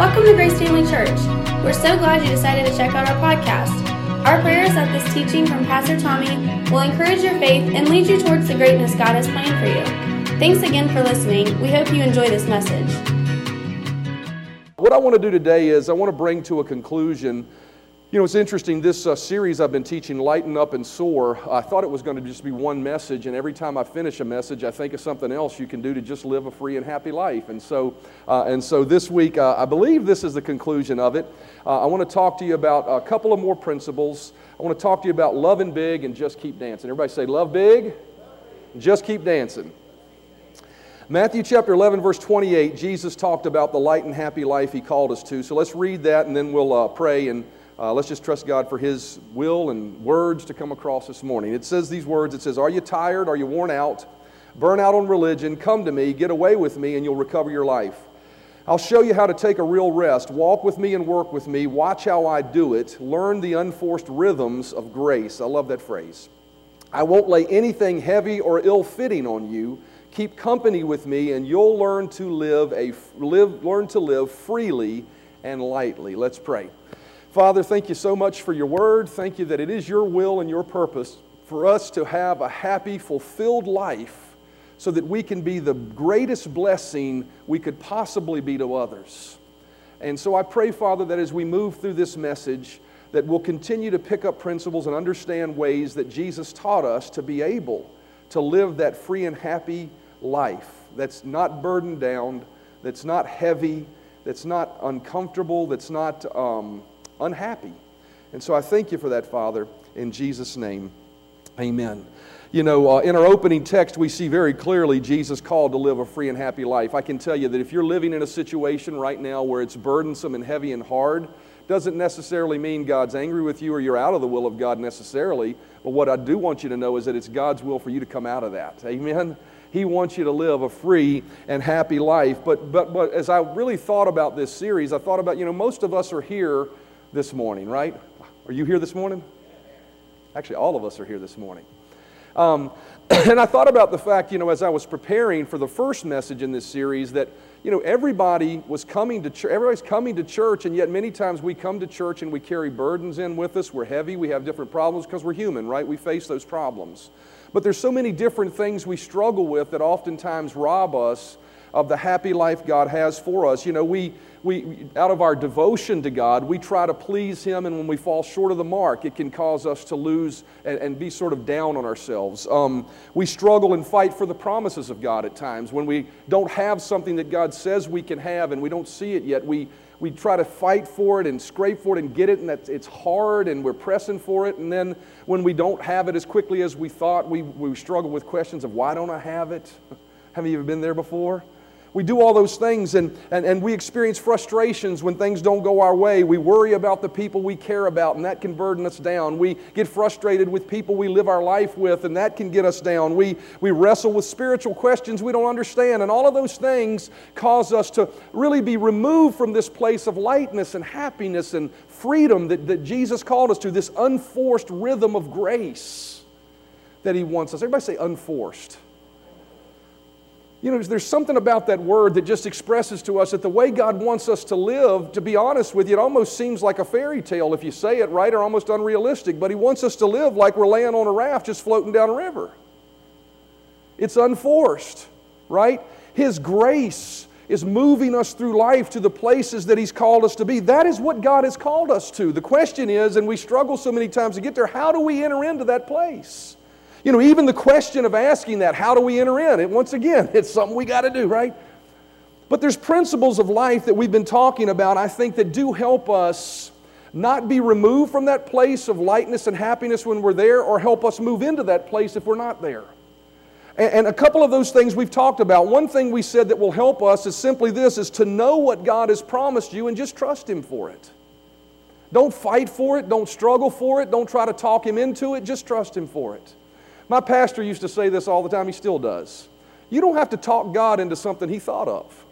Welcome to Grace Family Church. We're so glad you decided to check out our podcast. Our prayer is that this teaching from Pastor Tommy will encourage your faith and lead you towards the greatness God has planned for you. Thanks again for listening. We hope you enjoy this message. What I want to do today is I want to bring to a conclusion you know, it's interesting, this uh, series I've been teaching, Lighten Up and Soar, I thought it was going to just be one message, and every time I finish a message, I think of something else you can do to just live a free and happy life. And so, uh, and so this week, uh, I believe this is the conclusion of it. Uh, I want to talk to you about a couple of more principles. I want to talk to you about loving big and just keep dancing. Everybody say, Love big, just keep dancing. Matthew chapter 11, verse 28, Jesus talked about the light and happy life he called us to. So let's read that and then we'll uh, pray and uh, let's just trust God for His will and words to come across this morning. It says these words It says, Are you tired? Are you worn out? Burn out on religion? Come to me, get away with me, and you'll recover your life. I'll show you how to take a real rest. Walk with me and work with me. Watch how I do it. Learn the unforced rhythms of grace. I love that phrase. I won't lay anything heavy or ill fitting on you. Keep company with me, and you'll learn to live, a, live, learn to live freely and lightly. Let's pray. Father, thank you so much for your word. Thank you that it is your will and your purpose for us to have a happy, fulfilled life so that we can be the greatest blessing we could possibly be to others. And so I pray, Father, that as we move through this message, that we'll continue to pick up principles and understand ways that Jesus taught us to be able to live that free and happy life that's not burdened down, that's not heavy, that's not uncomfortable, that's not um, unhappy. And so I thank you for that, Father, in Jesus' name. Amen. You know, uh, in our opening text, we see very clearly Jesus called to live a free and happy life. I can tell you that if you're living in a situation right now where it's burdensome and heavy and hard, doesn't necessarily mean God's angry with you or you're out of the will of God necessarily. But what I do want you to know is that it's God's will for you to come out of that. Amen. He wants you to live a free and happy life. But, but, but as I really thought about this series, I thought about, you know, most of us are here this morning, right? Are you here this morning? Actually, all of us are here this morning. Um, and I thought about the fact, you know, as I was preparing for the first message in this series, that, you know, everybody was coming to church, everybody's coming to church, and yet many times we come to church and we carry burdens in with us. We're heavy, we have different problems because we're human, right? We face those problems. But there's so many different things we struggle with that oftentimes rob us of the happy life God has for us. You know, we, we, out of our devotion to God, we try to please Him, and when we fall short of the mark, it can cause us to lose and, and be sort of down on ourselves. Um, we struggle and fight for the promises of God at times. When we don't have something that God says we can have and we don't see it yet, we, we try to fight for it and scrape for it and get it, and it's hard, and we're pressing for it. And then when we don't have it as quickly as we thought, we, we struggle with questions of why don't I have it? Have you ever been there before? We do all those things and, and, and we experience frustrations when things don't go our way. We worry about the people we care about, and that can burden us down. We get frustrated with people we live our life with, and that can get us down. We, we wrestle with spiritual questions we don't understand, and all of those things cause us to really be removed from this place of lightness and happiness and freedom that, that Jesus called us to, this unforced rhythm of grace that He wants us. Everybody say unforced. You know, there's something about that word that just expresses to us that the way God wants us to live, to be honest with you, it almost seems like a fairy tale if you say it right or almost unrealistic. But He wants us to live like we're laying on a raft just floating down a river. It's unforced, right? His grace is moving us through life to the places that He's called us to be. That is what God has called us to. The question is, and we struggle so many times to get there, how do we enter into that place? You know, even the question of asking that, how do we enter in? It once again, it's something we got to do, right? But there's principles of life that we've been talking about, I think, that do help us not be removed from that place of lightness and happiness when we're there, or help us move into that place if we're not there. And, a couple of those things we've talked about. One thing we said that will help us is simply this is to know what God has promised you and just trust Him for it. Don't fight for it, don't struggle for it, don't try to talk Him into it, just trust Him for it. My pastor used to say this all the time, he still does. You don't have to talk God into something he thought of.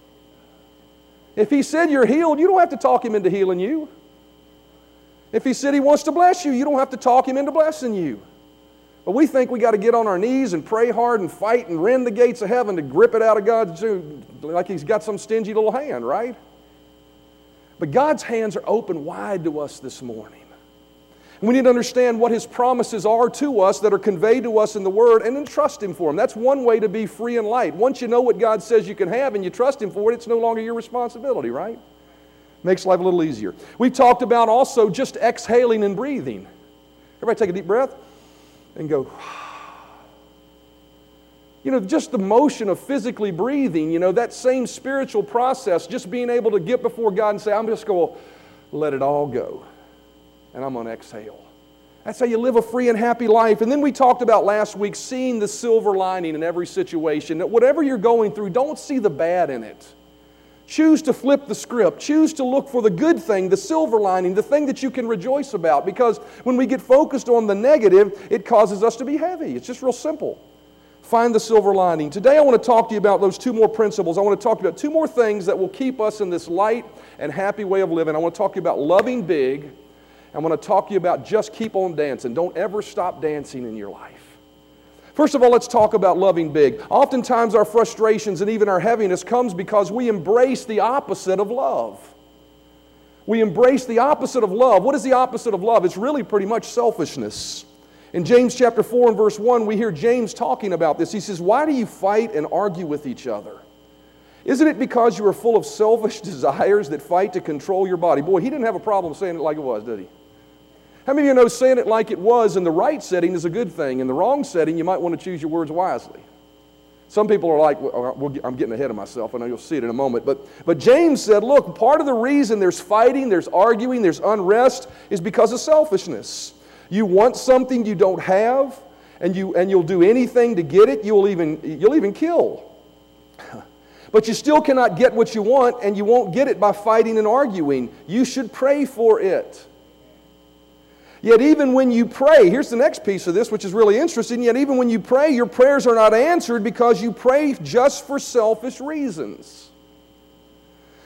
If he said you're healed, you don't have to talk him into healing you. If he said he wants to bless you, you don't have to talk him into blessing you. But we think we got to get on our knees and pray hard and fight and rend the gates of heaven to grip it out of God's like he's got some stingy little hand, right? But God's hands are open wide to us this morning. We need to understand what His promises are to us that are conveyed to us in the Word and then trust Him for them. That's one way to be free and light. Once you know what God says you can have and you trust Him for it, it's no longer your responsibility, right? Makes life a little easier. We've talked about also just exhaling and breathing. Everybody take a deep breath and go. You know, just the motion of physically breathing, you know, that same spiritual process, just being able to get before God and say, I'm just going to let it all go and I'm going to exhale. That's how you live a free and happy life. And then we talked about last week seeing the silver lining in every situation. That whatever you're going through, don't see the bad in it. Choose to flip the script. Choose to look for the good thing, the silver lining, the thing that you can rejoice about. Because when we get focused on the negative, it causes us to be heavy. It's just real simple. Find the silver lining. Today, I want to talk to you about those two more principles. I want to talk about two more things that will keep us in this light and happy way of living. I want to talk to you about loving big I want to talk to you about just keep on dancing. Don't ever stop dancing in your life. First of all, let's talk about loving big. Oftentimes, our frustrations and even our heaviness comes because we embrace the opposite of love. We embrace the opposite of love. What is the opposite of love? It's really pretty much selfishness. In James chapter 4 and verse 1, we hear James talking about this. He says, Why do you fight and argue with each other? Isn't it because you are full of selfish desires that fight to control your body? Boy, he didn't have a problem saying it like it was, did he? How many of you know saying it like it was in the right setting is a good thing? In the wrong setting, you might want to choose your words wisely. Some people are like, well, I'm getting ahead of myself. I know you'll see it in a moment. But, but James said, look, part of the reason there's fighting, there's arguing, there's unrest is because of selfishness. You want something you don't have, and, you, and you'll do anything to get it. You'll even, you'll even kill. But you still cannot get what you want, and you won't get it by fighting and arguing. You should pray for it. Yet, even when you pray, here's the next piece of this, which is really interesting. Yet, even when you pray, your prayers are not answered because you pray just for selfish reasons.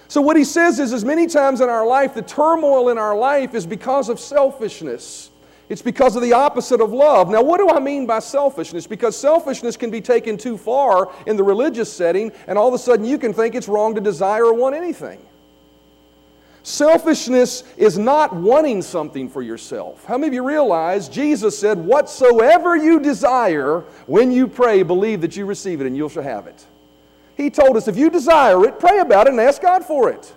So, what he says is, as many times in our life, the turmoil in our life is because of selfishness. It's because of the opposite of love. Now, what do I mean by selfishness? Because selfishness can be taken too far in the religious setting, and all of a sudden you can think it's wrong to desire or want anything. Selfishness is not wanting something for yourself. How many of you realize Jesus said, Whatsoever you desire when you pray, believe that you receive it and you shall have it? He told us if you desire it, pray about it and ask God for it.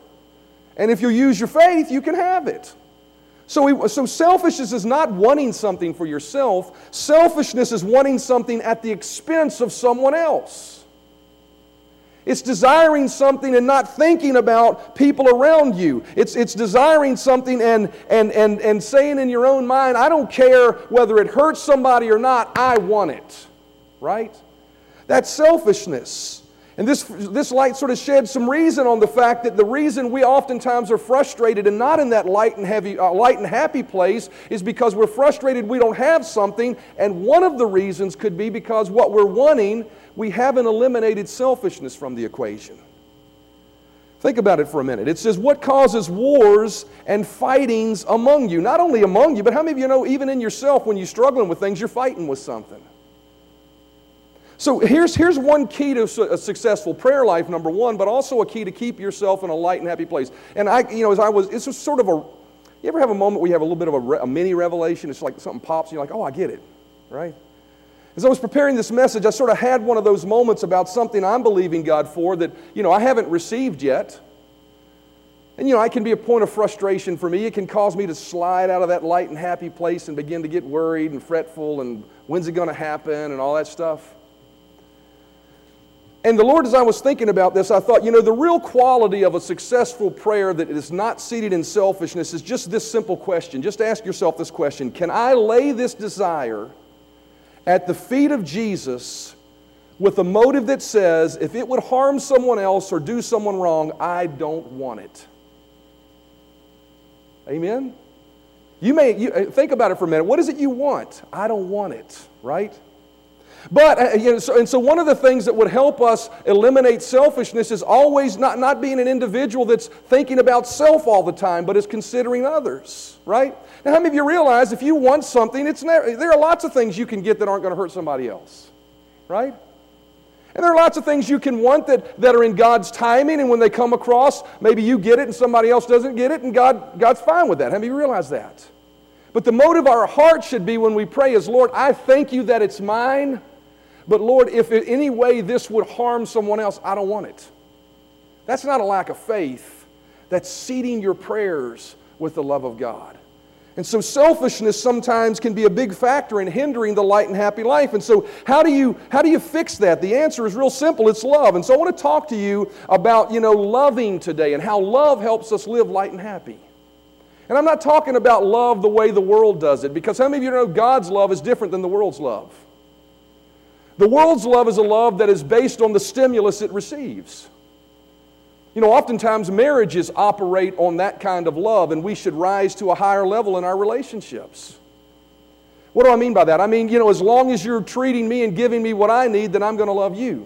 And if you use your faith, you can have it. So, we, so selfishness is not wanting something for yourself, selfishness is wanting something at the expense of someone else. It's desiring something and not thinking about people around you. It's, it's desiring something and, and, and, and saying in your own mind, I don't care whether it hurts somebody or not, I want it. Right? That's selfishness. And this, this light sort of sheds some reason on the fact that the reason we oftentimes are frustrated and not in that light and, heavy, uh, light and happy place is because we're frustrated we don't have something. And one of the reasons could be because what we're wanting we haven't eliminated selfishness from the equation. Think about it for a minute. It says, What causes wars and fightings among you? Not only among you, but how many of you know, even in yourself, when you're struggling with things, you're fighting with something? So here's, here's one key to a successful prayer life, number one, but also a key to keep yourself in a light and happy place. And I, you know, as I was, it's just sort of a, you ever have a moment where you have a little bit of a, a mini revelation? It's like something pops and you're like, oh, I get it, right? As I was preparing this message, I sort of had one of those moments about something I'm believing God for that, you know, I haven't received yet. And, you know, it can be a point of frustration for me. It can cause me to slide out of that light and happy place and begin to get worried and fretful and when's it going to happen and all that stuff. And the Lord, as I was thinking about this, I thought, you know, the real quality of a successful prayer that is not seated in selfishness is just this simple question. Just ask yourself this question Can I lay this desire? at the feet of Jesus with a motive that says, if it would harm someone else or do someone wrong, I don't want it. Amen? You may you, uh, think about it for a minute. What is it you want? I don't want it, right? But, uh, you know, and so one of the things that would help us eliminate selfishness is always not, not being an individual that's thinking about self all the time, but is considering others, right? Now, how many of you realize if you want something, it's never, there are lots of things you can get that aren't going to hurt somebody else, right? And there are lots of things you can want that, that are in God's timing, and when they come across, maybe you get it and somebody else doesn't get it, and God, God's fine with that. How many of you realize that? But the motive of our heart should be when we pray is, Lord, I thank you that it's mine, but Lord, if in any way this would harm someone else, I don't want it. That's not a lack of faith. That's seeding your prayers with the love of God. And so selfishness sometimes can be a big factor in hindering the light and happy life. And so how do you how do you fix that? The answer is real simple. It's love. And so I want to talk to you about, you know, loving today and how love helps us live light and happy. And I'm not talking about love the way the world does it because how many of you know God's love is different than the world's love? The world's love is a love that is based on the stimulus it receives. You know, oftentimes marriages operate on that kind of love, and we should rise to a higher level in our relationships. What do I mean by that? I mean, you know, as long as you're treating me and giving me what I need, then I'm going to love you.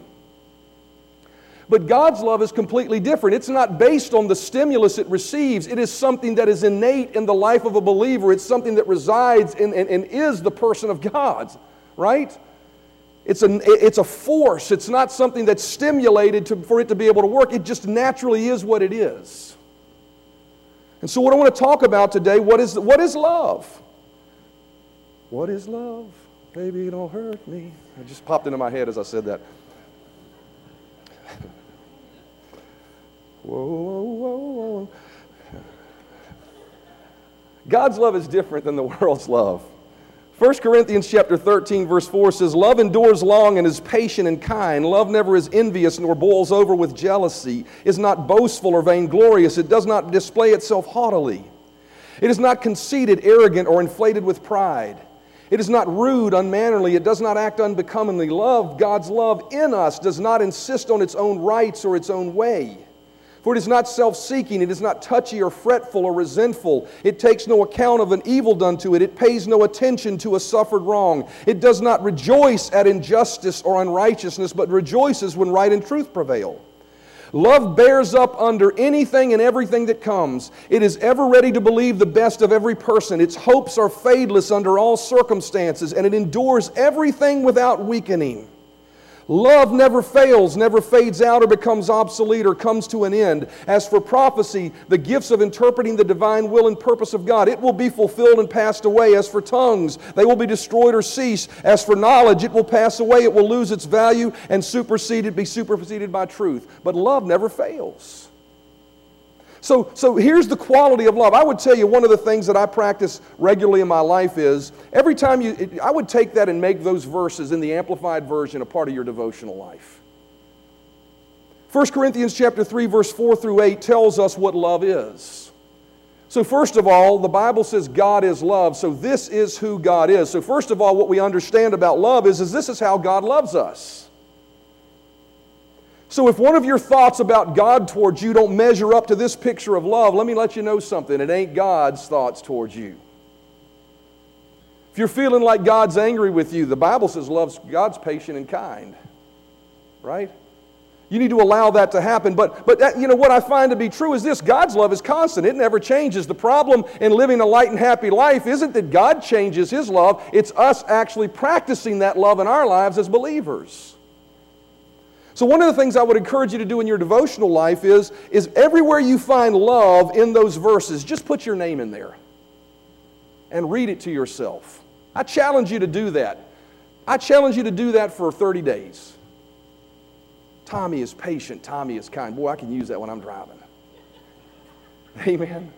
But God's love is completely different. It's not based on the stimulus it receives, it is something that is innate in the life of a believer. It's something that resides in, and, and is the person of God, right? It's a, it's a force. It's not something that's stimulated to, for it to be able to work. It just naturally is what it is. And so, what I want to talk about today, what is, what is love? What is love? Baby, don't hurt me. It just popped into my head as I said that. whoa, whoa, whoa, whoa. God's love is different than the world's love. 1 Corinthians chapter 13 verse 4 says love endures long and is patient and kind. Love never is envious nor boils over with jealousy is not boastful or vainglorious. It does not display itself haughtily. It is not conceited arrogant or inflated with pride. It is not rude unmannerly. It does not act unbecomingly. Love God's love in us does not insist on its own rights or its own way for it is not self seeking, it is not touchy or fretful or resentful. It takes no account of an evil done to it, it pays no attention to a suffered wrong. It does not rejoice at injustice or unrighteousness, but rejoices when right and truth prevail. Love bears up under anything and everything that comes. It is ever ready to believe the best of every person. Its hopes are fadeless under all circumstances, and it endures everything without weakening. Love never fails, never fades out or becomes obsolete or comes to an end. As for prophecy, the gifts of interpreting the divine will and purpose of God, it will be fulfilled and passed away. As for tongues, they will be destroyed or cease. As for knowledge, it will pass away, it will lose its value and superseded, be superseded by truth. But love never fails. So, so here's the quality of love. I would tell you one of the things that I practice regularly in my life is every time you, I would take that and make those verses in the Amplified Version a part of your devotional life. 1 Corinthians chapter 3 verse 4 through 8 tells us what love is. So first of all, the Bible says God is love, so this is who God is. So first of all, what we understand about love is, is this is how God loves us. So, if one of your thoughts about God towards you don't measure up to this picture of love, let me let you know something. It ain't God's thoughts towards you. If you're feeling like God's angry with you, the Bible says love's God's patient and kind. Right? You need to allow that to happen. But, but that, you know, what I find to be true is this God's love is constant, it never changes. The problem in living a light and happy life isn't that God changes His love, it's us actually practicing that love in our lives as believers. So, one of the things I would encourage you to do in your devotional life is, is everywhere you find love in those verses, just put your name in there and read it to yourself. I challenge you to do that. I challenge you to do that for 30 days. Tommy is patient, Tommy is kind. Boy, I can use that when I'm driving. Amen.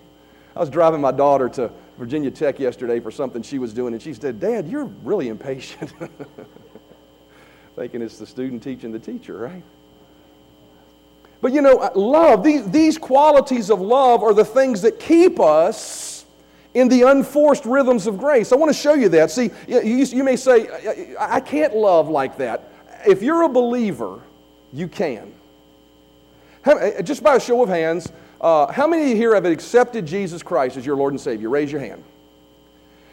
I was driving my daughter to Virginia Tech yesterday for something she was doing, and she said, Dad, you're really impatient. thinking it's the student teaching the teacher, right? But you know, uh, love, these, these qualities of love are the things that keep us in the unforced rhythms of grace. I want to show you that. See, you, you may say, I can't love like that. If you're a believer, you can. Uh, just by a show of hands, uh, how many of you here have accepted Jesus Christ as your Lord and Savior? Raise your hand.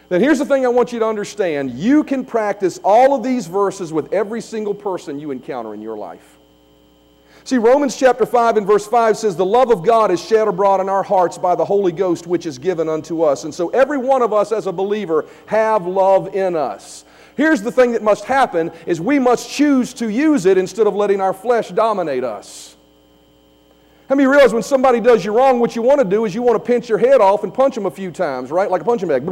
Then here's the thing I want you to understand you can practice all of these verses with every single person you encounter in your life. See, Romans chapter 5 and verse 5 says, The love of God is shed abroad in our hearts by the Holy Ghost, which is given unto us. And so every one of us as a believer have love in us. Here's the thing that must happen is we must choose to use it instead of letting our flesh dominate us. How many realize when somebody does you wrong, what you want to do is you want to pinch your head off and punch them a few times, right? Like a punching bag.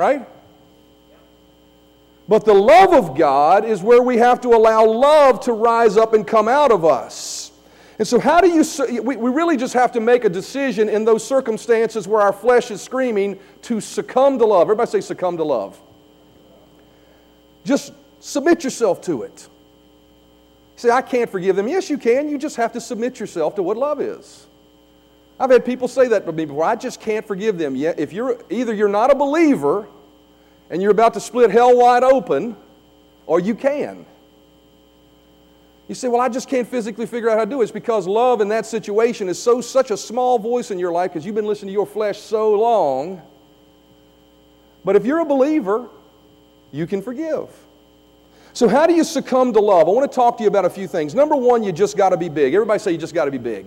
Right? But the love of God is where we have to allow love to rise up and come out of us. And so, how do you, we, we really just have to make a decision in those circumstances where our flesh is screaming to succumb to love. Everybody say, succumb to love. Just submit yourself to it. Say, I can't forgive them. Yes, you can. You just have to submit yourself to what love is. I've had people say that to me before. I just can't forgive them. Yet, if you're either you're not a believer and you're about to split hell wide open, or you can. You say, Well, I just can't physically figure out how to do it. It's because love in that situation is so such a small voice in your life because you've been listening to your flesh so long. But if you're a believer, you can forgive. So, how do you succumb to love? I want to talk to you about a few things. Number one, you just got to be big. Everybody say you just got to be big.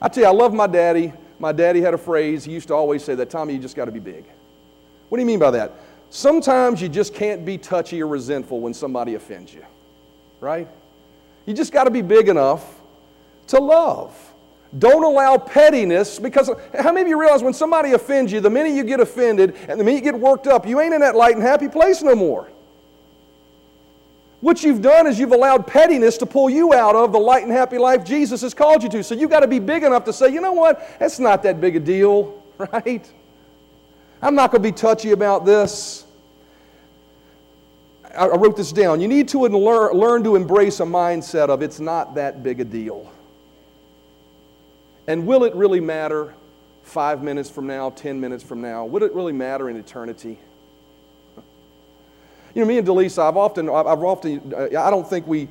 I tell you, I love my daddy. My daddy had a phrase. He used to always say that, Tommy, you just got to be big. What do you mean by that? Sometimes you just can't be touchy or resentful when somebody offends you, right? You just got to be big enough to love. Don't allow pettiness because how many of you realize when somebody offends you, the minute you get offended and the minute you get worked up, you ain't in that light and happy place no more. What you've done is you've allowed pettiness to pull you out of the light and happy life Jesus has called you to. So you've got to be big enough to say, you know what? It's not that big a deal, right? I'm not going to be touchy about this. I wrote this down. You need to learn to embrace a mindset of it's not that big a deal. And will it really matter five minutes from now, 10 minutes from now? Would it really matter in eternity? You know, me and Delisa, I've often, I've often, uh, I don't think we,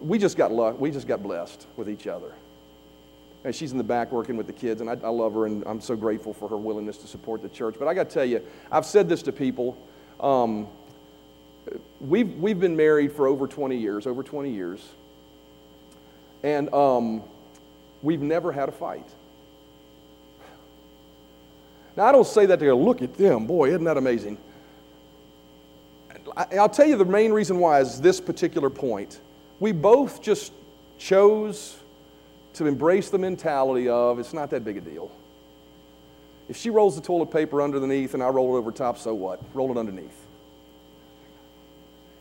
we just got luck, we just got blessed with each other. And she's in the back working with the kids, and I, I love her, and I'm so grateful for her willingness to support the church. But I got to tell you, I've said this to people. Um, we've, we've been married for over 20 years, over 20 years, and um, we've never had a fight. Now, I don't say that to go, look at them. Boy, isn't that amazing? I'll tell you the main reason why is this particular point. We both just chose to embrace the mentality of it's not that big a deal. If she rolls the toilet paper underneath and I roll it over top, so what? Roll it underneath.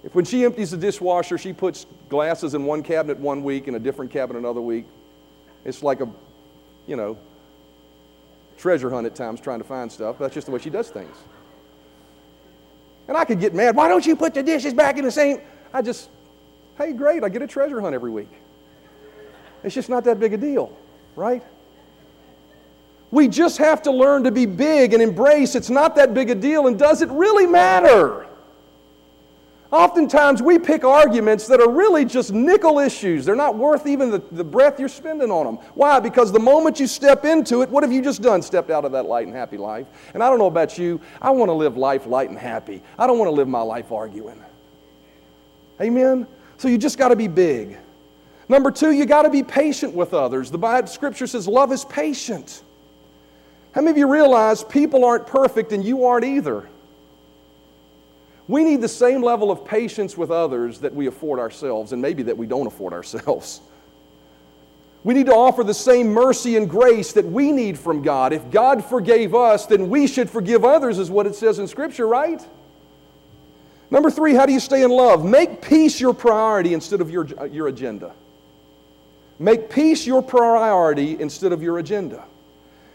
If when she empties the dishwasher, she puts glasses in one cabinet one week and a different cabinet another week, it's like a, you know, treasure hunt at times trying to find stuff. That's just the way she does things. And I could get mad. Why don't you put the dishes back in the same? I just, hey, great, I get a treasure hunt every week. It's just not that big a deal, right? We just have to learn to be big and embrace it's not that big a deal and does it really matter? Oftentimes we pick arguments that are really just nickel issues. They're not worth even the, the breath you're spending on them. Why? Because the moment you step into it, what have you just done? Stepped out of that light and happy life. And I don't know about you, I want to live life light and happy. I don't want to live my life arguing. Amen? So you just got to be big. Number two, you got to be patient with others. The Bible, Scripture says love is patient. How many of you realize people aren't perfect and you aren't either? We need the same level of patience with others that we afford ourselves, and maybe that we don't afford ourselves. We need to offer the same mercy and grace that we need from God. If God forgave us, then we should forgive others, is what it says in Scripture, right? Number three, how do you stay in love? Make peace your priority instead of your, uh, your agenda. Make peace your priority instead of your agenda.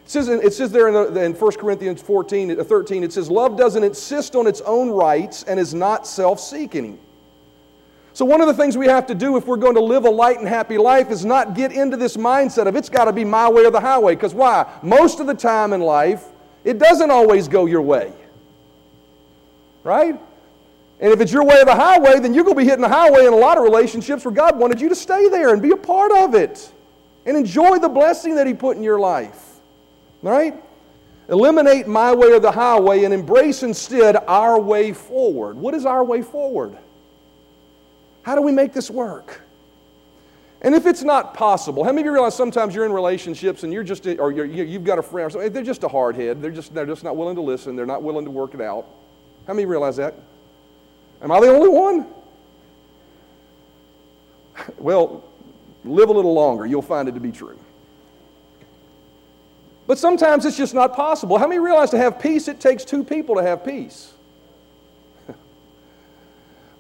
It says, it says there in, in 1 Corinthians 14, uh, 13, it says, Love doesn't insist on its own rights and is not self seeking. So, one of the things we have to do if we're going to live a light and happy life is not get into this mindset of it's got to be my way or the highway. Because why? Most of the time in life, it doesn't always go your way. Right? And if it's your way or the highway, then you're going to be hitting the highway in a lot of relationships where God wanted you to stay there and be a part of it and enjoy the blessing that He put in your life. Right? Eliminate my way or the highway and embrace instead our way forward. What is our way forward? How do we make this work? And if it's not possible, how many of you realize sometimes you're in relationships and you're just, or you have got a friend, or they're just a hard head. They're just, they're just not willing to listen. They're not willing to work it out. How many realize that? Am I the only one? Well, live a little longer. You'll find it to be true. But sometimes it's just not possible. How many realize to have peace, it takes two people to have peace?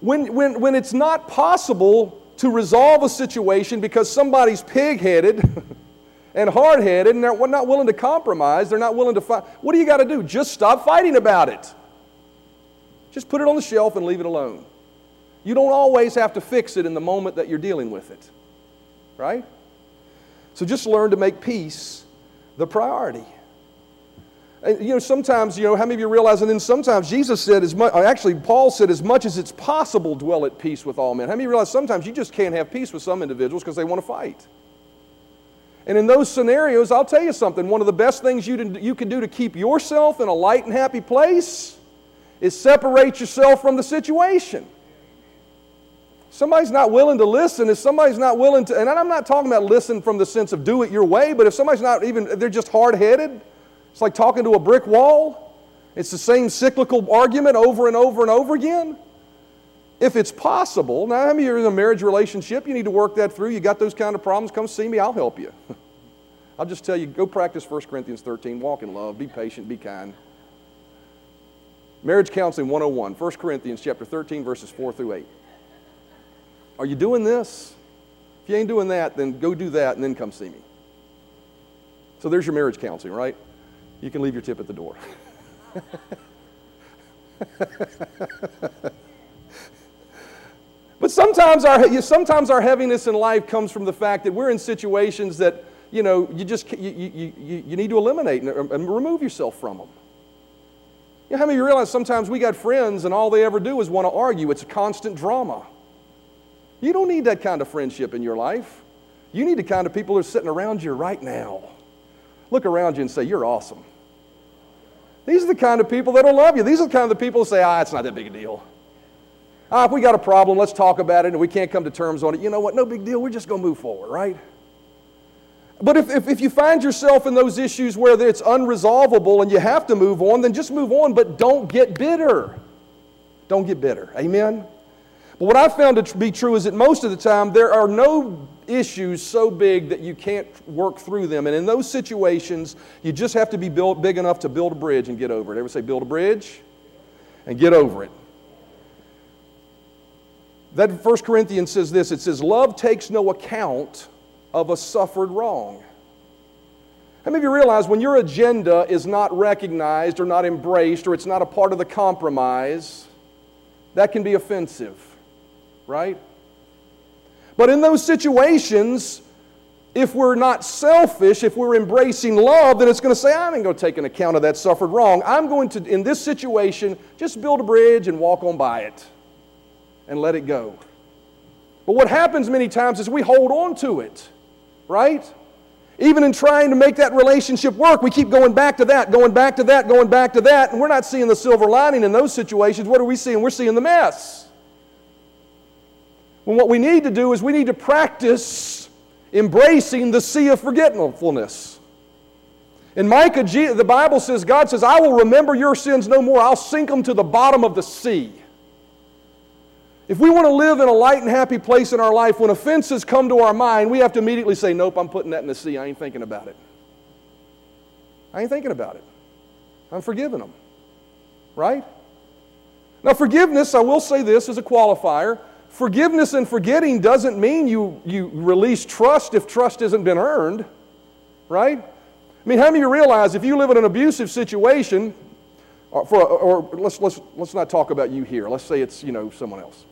when, when, when it's not possible to resolve a situation because somebody's pig headed and hard headed and they're not willing to compromise, they're not willing to fight, what do you got to do? Just stop fighting about it. Just put it on the shelf and leave it alone. You don't always have to fix it in the moment that you're dealing with it, right? So just learn to make peace the priority. And, you know, sometimes, you know, how many of you realize, and then sometimes Jesus said, as much, actually, Paul said, as much as it's possible, dwell at peace with all men. How many realize sometimes you just can't have peace with some individuals because they want to fight? And in those scenarios, I'll tell you something, one of the best things you, you can do to keep yourself in a light and happy place is separate yourself from the situation. Somebody's not willing to listen, if somebody's not willing to, and I'm not talking about listen from the sense of do it your way, but if somebody's not even, they're just hard headed, it's like talking to a brick wall. It's the same cyclical argument over and over and over again. If it's possible, now, how many you're in a marriage relationship? You need to work that through. You got those kind of problems, come see me, I'll help you. I'll just tell you go practice 1 Corinthians 13, walk in love, be patient, be kind. Marriage Counseling 101, 1 Corinthians chapter 13, verses 4 through 8. Are you doing this? If you ain't doing that, then go do that and then come see me. So there's your marriage counseling, right? You can leave your tip at the door. but sometimes our, sometimes our heaviness in life comes from the fact that we're in situations that, you know, you just you, you, you, you need to eliminate and, and remove yourself from them. You know, how many of you realize sometimes we got friends and all they ever do is want to argue? It's a constant drama. You don't need that kind of friendship in your life. You need the kind of people who are sitting around you right now. Look around you and say, You're awesome. These are the kind of people that'll love you. These are the kind of people who say, Ah, it's not that big a deal. Ah, if we got a problem, let's talk about it and we can't come to terms on it. You know what? No big deal. We're just going to move forward, right? But if, if, if, you find yourself in those issues where it's unresolvable and you have to move on, then just move on, but don't get bitter. Don't get bitter. Amen? But what I've found to be true is that most of the time there are no issues so big that you can't work through them. And in those situations, you just have to be built big enough to build a bridge and get over it. Ever say, build a bridge and get over it? That First Corinthians says this it says, Love takes no account of a suffered wrong. How many of you realize when your agenda is not recognized or not embraced or it's not a part of the compromise, that can be offensive, right? But in those situations, if we're not selfish, if we're embracing love, then it's going to say, I'm going to take an account of that suffered wrong. I'm going to, in this situation, just build a bridge and walk on by it and let it go. But what happens many times is we hold on to it right? Even in trying to make that relationship work, we keep going back to that, going back to that, going back to that, and we're not seeing the silver lining in those situations. What are we seeing? We're seeing the mess. When what we need to do is we need to practice embracing the sea of forgetfulness. In Micah, the Bible says, God says, I will remember your sins no more. I'll sink them to the bottom of the sea. If we want to live in a light and happy place in our life, when offenses come to our mind, we have to immediately say, Nope, I'm putting that in the sea. I ain't thinking about it. I ain't thinking about it. I'm forgiving them. Right? Now, forgiveness, I will say this as a qualifier forgiveness and forgetting doesn't mean you, you release trust if trust hasn't been earned. Right? I mean, how many of you realize if you live in an abusive situation, uh, or, for, or let's, let's, let's not talk about you here. Let's say it's, you know, someone else.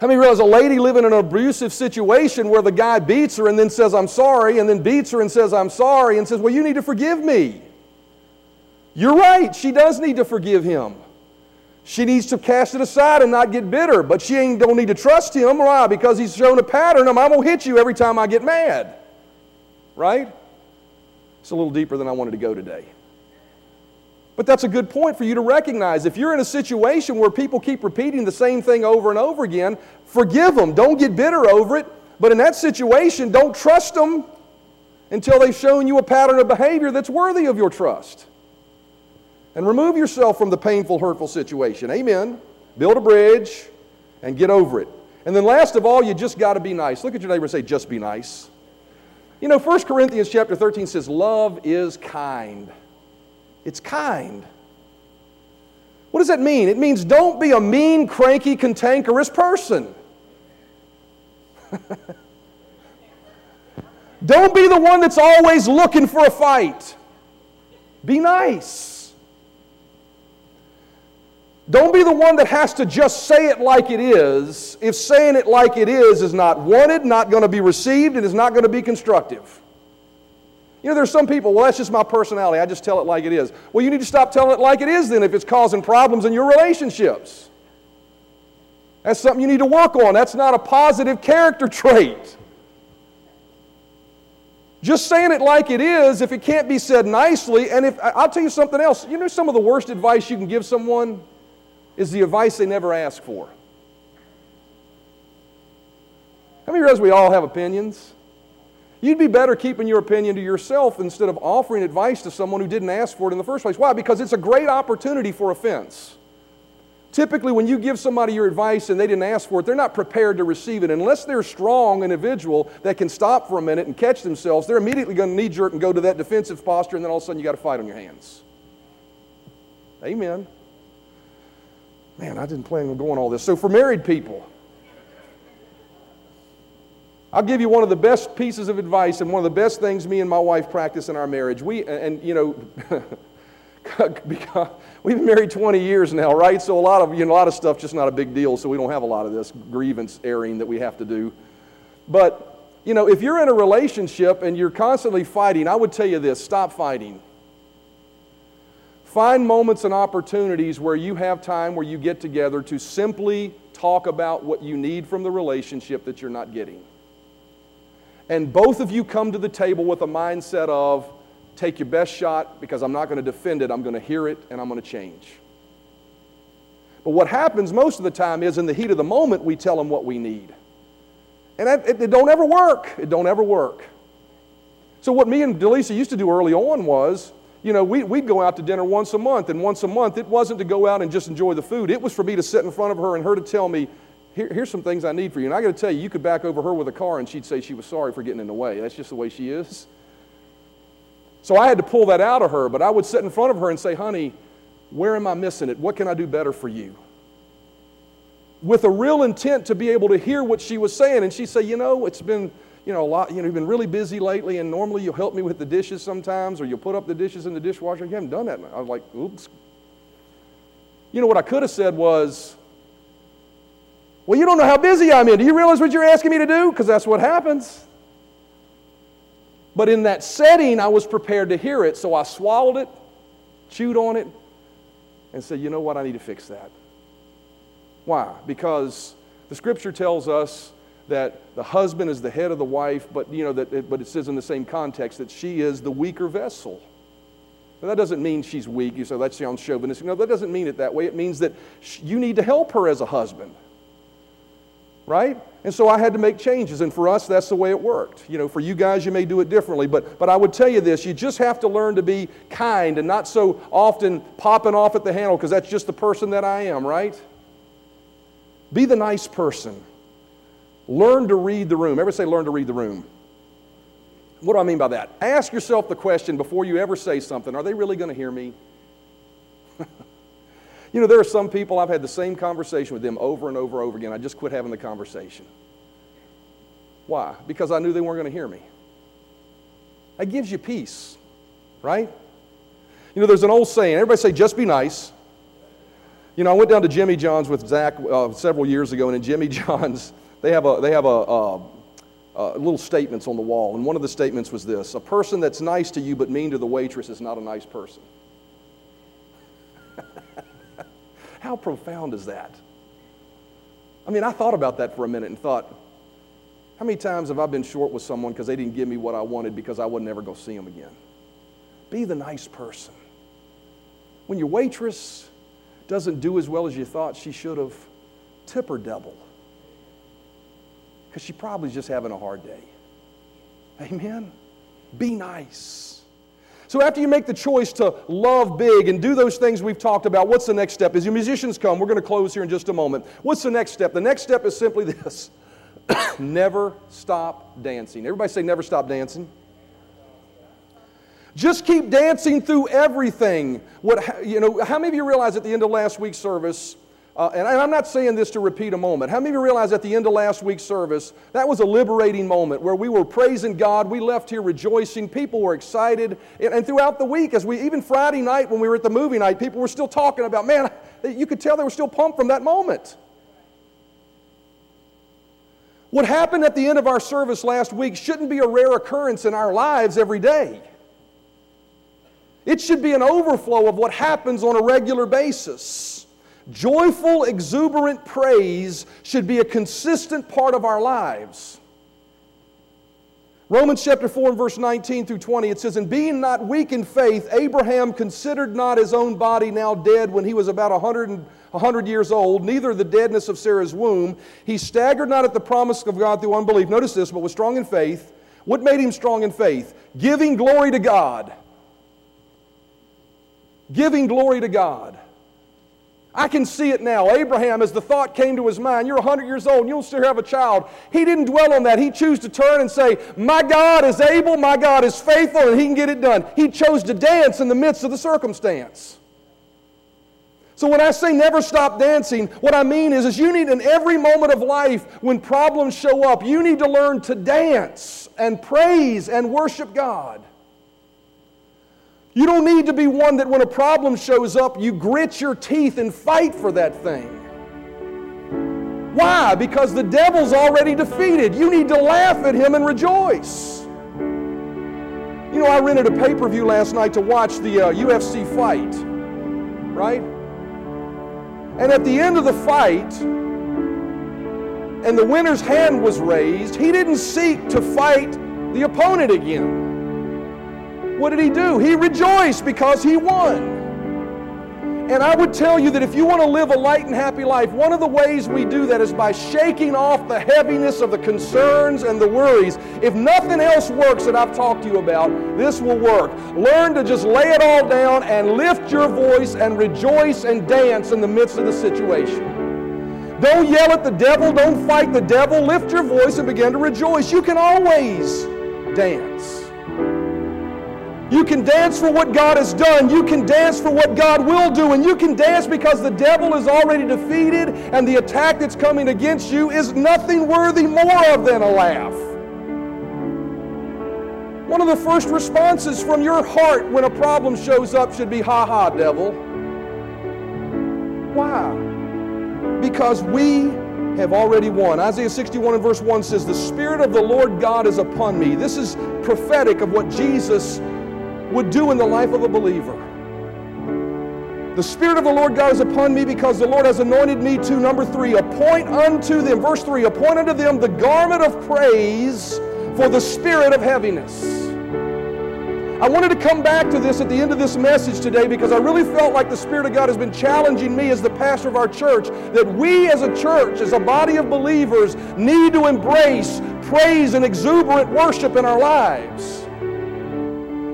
How many realize a lady living in an abusive situation where the guy beats her and then says, I'm sorry, and then beats her and says, I'm sorry, and says, Well, you need to forgive me. You're right, she does need to forgive him. She needs to cast it aside and not get bitter, but she ain't, don't need to trust him. Why? Because he's shown a pattern of, I'm to hit you every time I get mad. Right? It's a little deeper than I wanted to go today. But that's a good point for you to recognize. If you're in a situation where people keep repeating the same thing over and over again, forgive them. Don't get bitter over it. But in that situation, don't trust them until they've shown you a pattern of behavior that's worthy of your trust. And remove yourself from the painful, hurtful situation. Amen. build a bridge, and get over it. And then last of all, you just got to be nice. Look at your neighbor and say, just be nice. You know, 1 Corinthians chapter 13 says, love is kind. It's kind. What does that mean? It means don't be a mean, cranky, cantankerous person. don't be the one that's always looking for a fight. Be nice. Don't be the one that has to just say it like it is if saying it like it is is not wanted, not going to be received, and is not going to be constructive. You know, there's some people, well, that's just my personality. I just tell it like it is. Well, you need to stop telling it like it is then if it's causing problems in your relationships. That's something you need to work on. That's not a positive character trait. Just saying it like it is, if it can't be said nicely, and if I'll tell you something else, you know, some of the worst advice you can give someone is the advice they never ask for. How many realize we all have opinions? You'd be better keeping your opinion to yourself instead of offering advice to someone who didn't ask for it in the first place. Why? Because it's a great opportunity for offense. Typically, when you give somebody your advice and they didn't ask for it, they're not prepared to receive it. Unless they're a strong individual that can stop for a minute and catch themselves, they're immediately going to knee jerk and go to that defensive posture, and then all of a sudden you got a fight on your hands. Amen. Man, I didn't plan on going all this. So, for married people, I'll give you one of the best pieces of advice and one of the best things me and my wife practice in our marriage. We, and you know, we've been married 20 years now, right? So a lot of, you know, a lot of stuff just not a big deal, so we don't have a lot of this grievance airing that we have to do. But, you know, if you're in a relationship and you're constantly fighting, I would tell you this stop fighting. Find moments and opportunities where you have time where you get together to simply talk about what you need from the relationship that you're not getting and both of you come to the table with a mindset of take your best shot because I'm not going to defend it, I'm going to hear it, and I'm going to change. But what happens most of the time is in the heat of the moment, we tell them what we need. And it, it don't ever work. It don't ever work. So what me and Delisa used to do early on was, you know, we, we'd go out to dinner once a month, and once a month, it wasn't to go out and just enjoy the food. It was for me to sit in front of her and her to tell me, here, here's some things I need for you. And I got to tell you, you could back over her with a car and she'd say she was sorry for getting in the way. That's just the way she is. So I had to pull that out of her, but I would sit in front of her and say, honey, where am I missing it? What can I do better for you? With a real intent to be able to hear what she was saying. And she'd say, you know, it's been, you know, a lot, you know, you've been really busy lately, and normally you'll help me with the dishes sometimes, or you'll put up the dishes in the dishwasher. You haven't done that. I was like, oops. You know, what I could have said was, well, you don't know how busy I'm in. Do you realize what you're asking me to do? Because that's what happens. But in that setting, I was prepared to hear it, so I swallowed it, chewed on it, and said, you know what, I need to fix that. Why? Because the scripture tells us that the husband is the head of the wife, but you know that it, but it says in the same context that she is the weaker vessel. Now, that doesn't mean she's weak. You say that sounds chauvinistic. No, that doesn't mean it that way. It means that you need to help her as a husband right? And so I had to make changes. And for us, that's the way it worked. You know, for you guys, you may do it differently. But, but I would tell you this you just have to learn to be kind and not so often popping off at the handle because that's just the person that I am, right? Be the nice person. Learn to read the room. Everybody say, learn to read the room. What do I mean by that? Ask yourself the question before you ever say something are they really going to hear me? You know, there are some people, I've had the same conversation with them over and over and over again. I just quit having the conversation. Why? Because I knew they weren't going to hear me. That gives you peace, right? You know, there's an old saying everybody say, just be nice. You know, I went down to Jimmy John's with Zach uh, several years ago, and in Jimmy John's, they have, a, they have a, a, a little statements on the wall. And one of the statements was this A person that's nice to you but mean to the waitress is not a nice person. How profound is that? I mean, I thought about that for a minute and thought, how many times have I been short with someone because they didn't give me what I wanted because I would never go see them again? Be the nice person. When your waitress doesn't do as well as you thought she should have, tip her double. Because she probably is just having a hard day. Amen? Be nice. So after you make the choice to love big and do those things we've talked about, what's the next step? As your musicians come, we're going to close here in just a moment. What's the next step? The next step is simply this never stop dancing. Everybody say, never stop dancing. Just keep dancing through everything. What, you know, how many of you realize at the end of last week's service, uh, and I'm not saying this to repeat a moment. How many of you realize at the end of last week's service, that was a liberating moment where we were praising God. We left here rejoicing. People were excited. And, and throughout the week, as we, even Friday night when we were at the movie night, people were still talking about, man, you could tell they were still pumped from that moment. What happened at the end of our service last week shouldn't be a rare occurrence in our lives every day. It should be an overflow of what happens on a regular basis. Joyful, exuberant praise should be a consistent part of our lives. Romans chapter 4 and verse 19 through 20, it says, And being not weak in faith, Abraham considered not his own body now dead when he was about 100, 100 years old, neither the deadness of Sarah's womb. He staggered not at the promise of God through unbelief. Notice this, but was strong in faith. What made him strong in faith? Giving glory to God. Giving glory to God. I can see it now. Abraham, as the thought came to his mind, you're 100 years old and you'll still have a child. He didn't dwell on that. He chose to turn and say, My God is able, my God is faithful, and he can get it done. He chose to dance in the midst of the circumstance. So when I say never stop dancing, what I mean is, is you need in every moment of life when problems show up, you need to learn to dance and praise and worship God. You don't need to be one that when a problem shows up, you grit your teeth and fight for that thing. Why? Because the devil's already defeated. You need to laugh at him and rejoice. You know, I rented a pay per view last night to watch the uh, UFC fight, right? And at the end of the fight, and the winner's hand was raised, he didn't seek to fight the opponent again. What did he do? He rejoiced because he won. And I would tell you that if you want to live a light and happy life, one of the ways we do that is by shaking off the heaviness of the concerns and the worries. If nothing else works that I've talked to you about, this will work. Learn to just lay it all down and lift your voice and rejoice and dance in the midst of the situation. Don't yell at the devil, don't fight the devil. Lift your voice and begin to rejoice. You can always dance. You can dance for what God has done. You can dance for what God will do. And you can dance because the devil is already defeated and the attack that's coming against you is nothing worthy more of than a laugh. One of the first responses from your heart when a problem shows up should be, ha ha, devil. Why? Because we have already won. Isaiah 61 and verse 1 says, The Spirit of the Lord God is upon me. This is prophetic of what Jesus would do in the life of a believer. The Spirit of the Lord God is upon me because the Lord has anointed me to, number three, appoint unto them, verse three, appoint unto them the garment of praise for the spirit of heaviness. I wanted to come back to this at the end of this message today because I really felt like the Spirit of God has been challenging me as the pastor of our church that we as a church, as a body of believers, need to embrace praise and exuberant worship in our lives.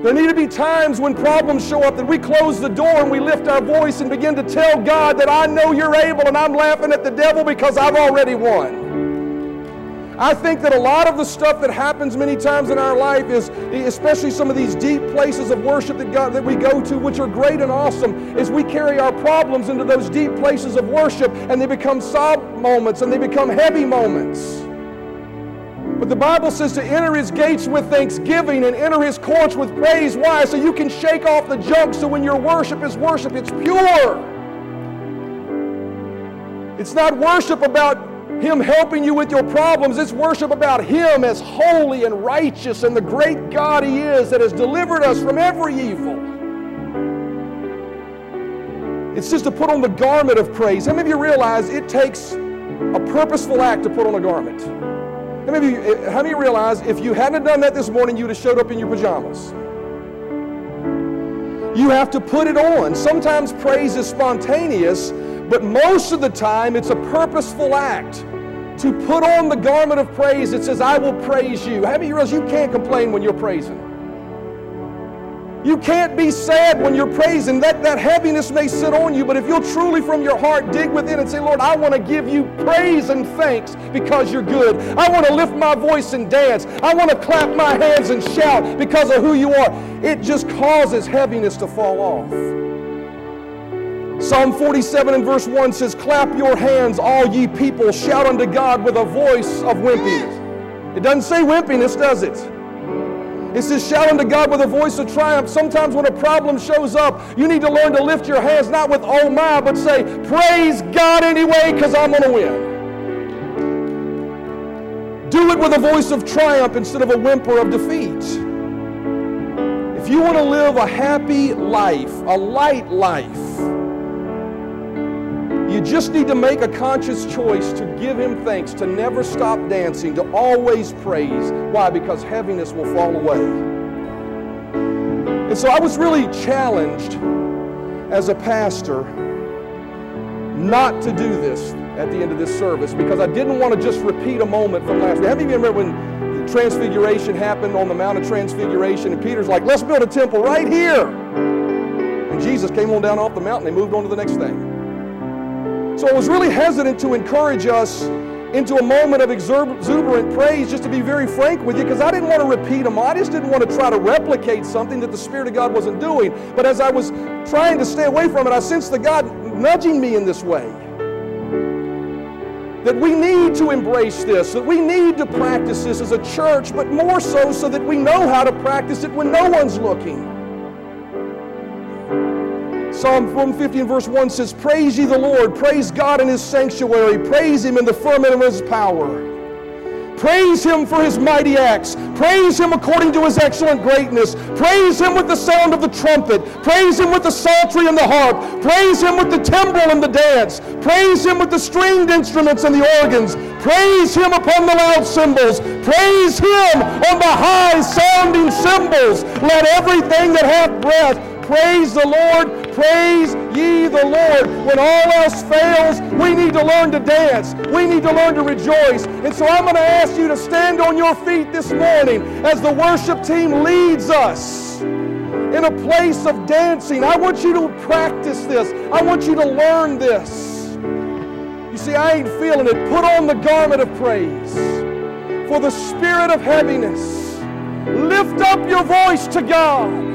There need to be times when problems show up that we close the door and we lift our voice and begin to tell God that I know you're able and I'm laughing at the devil because I've already won. I think that a lot of the stuff that happens many times in our life is, especially some of these deep places of worship that, God, that we go to, which are great and awesome, is we carry our problems into those deep places of worship and they become sob moments and they become heavy moments. But the Bible says to enter his gates with thanksgiving and enter his courts with praise. Why? So you can shake off the junk so when your worship is worship, it's pure. It's not worship about him helping you with your problems. It's worship about him as holy and righteous and the great God he is that has delivered us from every evil. It's just to put on the garment of praise. How many of you realize it takes a purposeful act to put on a garment? How many, of you, how many realize if you hadn't done that this morning, you'd have showed up in your pajamas? You have to put it on. Sometimes praise is spontaneous, but most of the time it's a purposeful act to put on the garment of praise that says, I will praise you. How many realize you can't complain when you're praising? You can't be sad when you're praising. That, that heaviness may sit on you, but if you'll truly from your heart dig within and say, Lord, I want to give you praise and thanks because you're good. I want to lift my voice and dance. I want to clap my hands and shout because of who you are. It just causes heaviness to fall off. Psalm 47 and verse 1 says, Clap your hands, all ye people, shout unto God with a voice of wimpiness. It doesn't say wimpiness, does it? It says, shout unto God with a voice of triumph. Sometimes when a problem shows up, you need to learn to lift your hands, not with oh my, but say, praise God anyway, because I'm going to win. Do it with a voice of triumph instead of a whimper of defeat. If you want to live a happy life, a light life, you just need to make a conscious choice to give Him thanks, to never stop dancing, to always praise. Why? Because heaviness will fall away. And so I was really challenged as a pastor not to do this at the end of this service because I didn't want to just repeat a moment from last week. How many of you remember when the transfiguration happened on the Mount of Transfiguration and Peter's like, let's build a temple right here. And Jesus came on down off the mountain. They moved on to the next thing. So I was really hesitant to encourage us into a moment of exuberant praise, just to be very frank with you, because I didn't want to repeat them. I just didn't want to try to replicate something that the Spirit of God wasn't doing. But as I was trying to stay away from it, I sensed the God nudging me in this way. That we need to embrace this, that we need to practice this as a church, but more so so that we know how to practice it when no one's looking. Psalm 150 and verse 1 says, Praise ye the Lord, praise God in his sanctuary, praise him in the firmament of his power. Praise him for his mighty acts. Praise him according to his excellent greatness. Praise him with the sound of the trumpet. Praise him with the psaltery and the harp. Praise him with the timbrel and the dance. Praise him with the stringed instruments and the organs. Praise him upon the loud cymbals. Praise him on the high sounding cymbals. Let everything that hath breath Praise the Lord. Praise ye the Lord. When all else fails, we need to learn to dance. We need to learn to rejoice. And so I'm going to ask you to stand on your feet this morning as the worship team leads us in a place of dancing. I want you to practice this. I want you to learn this. You see, I ain't feeling it. Put on the garment of praise for the spirit of heaviness. Lift up your voice to God.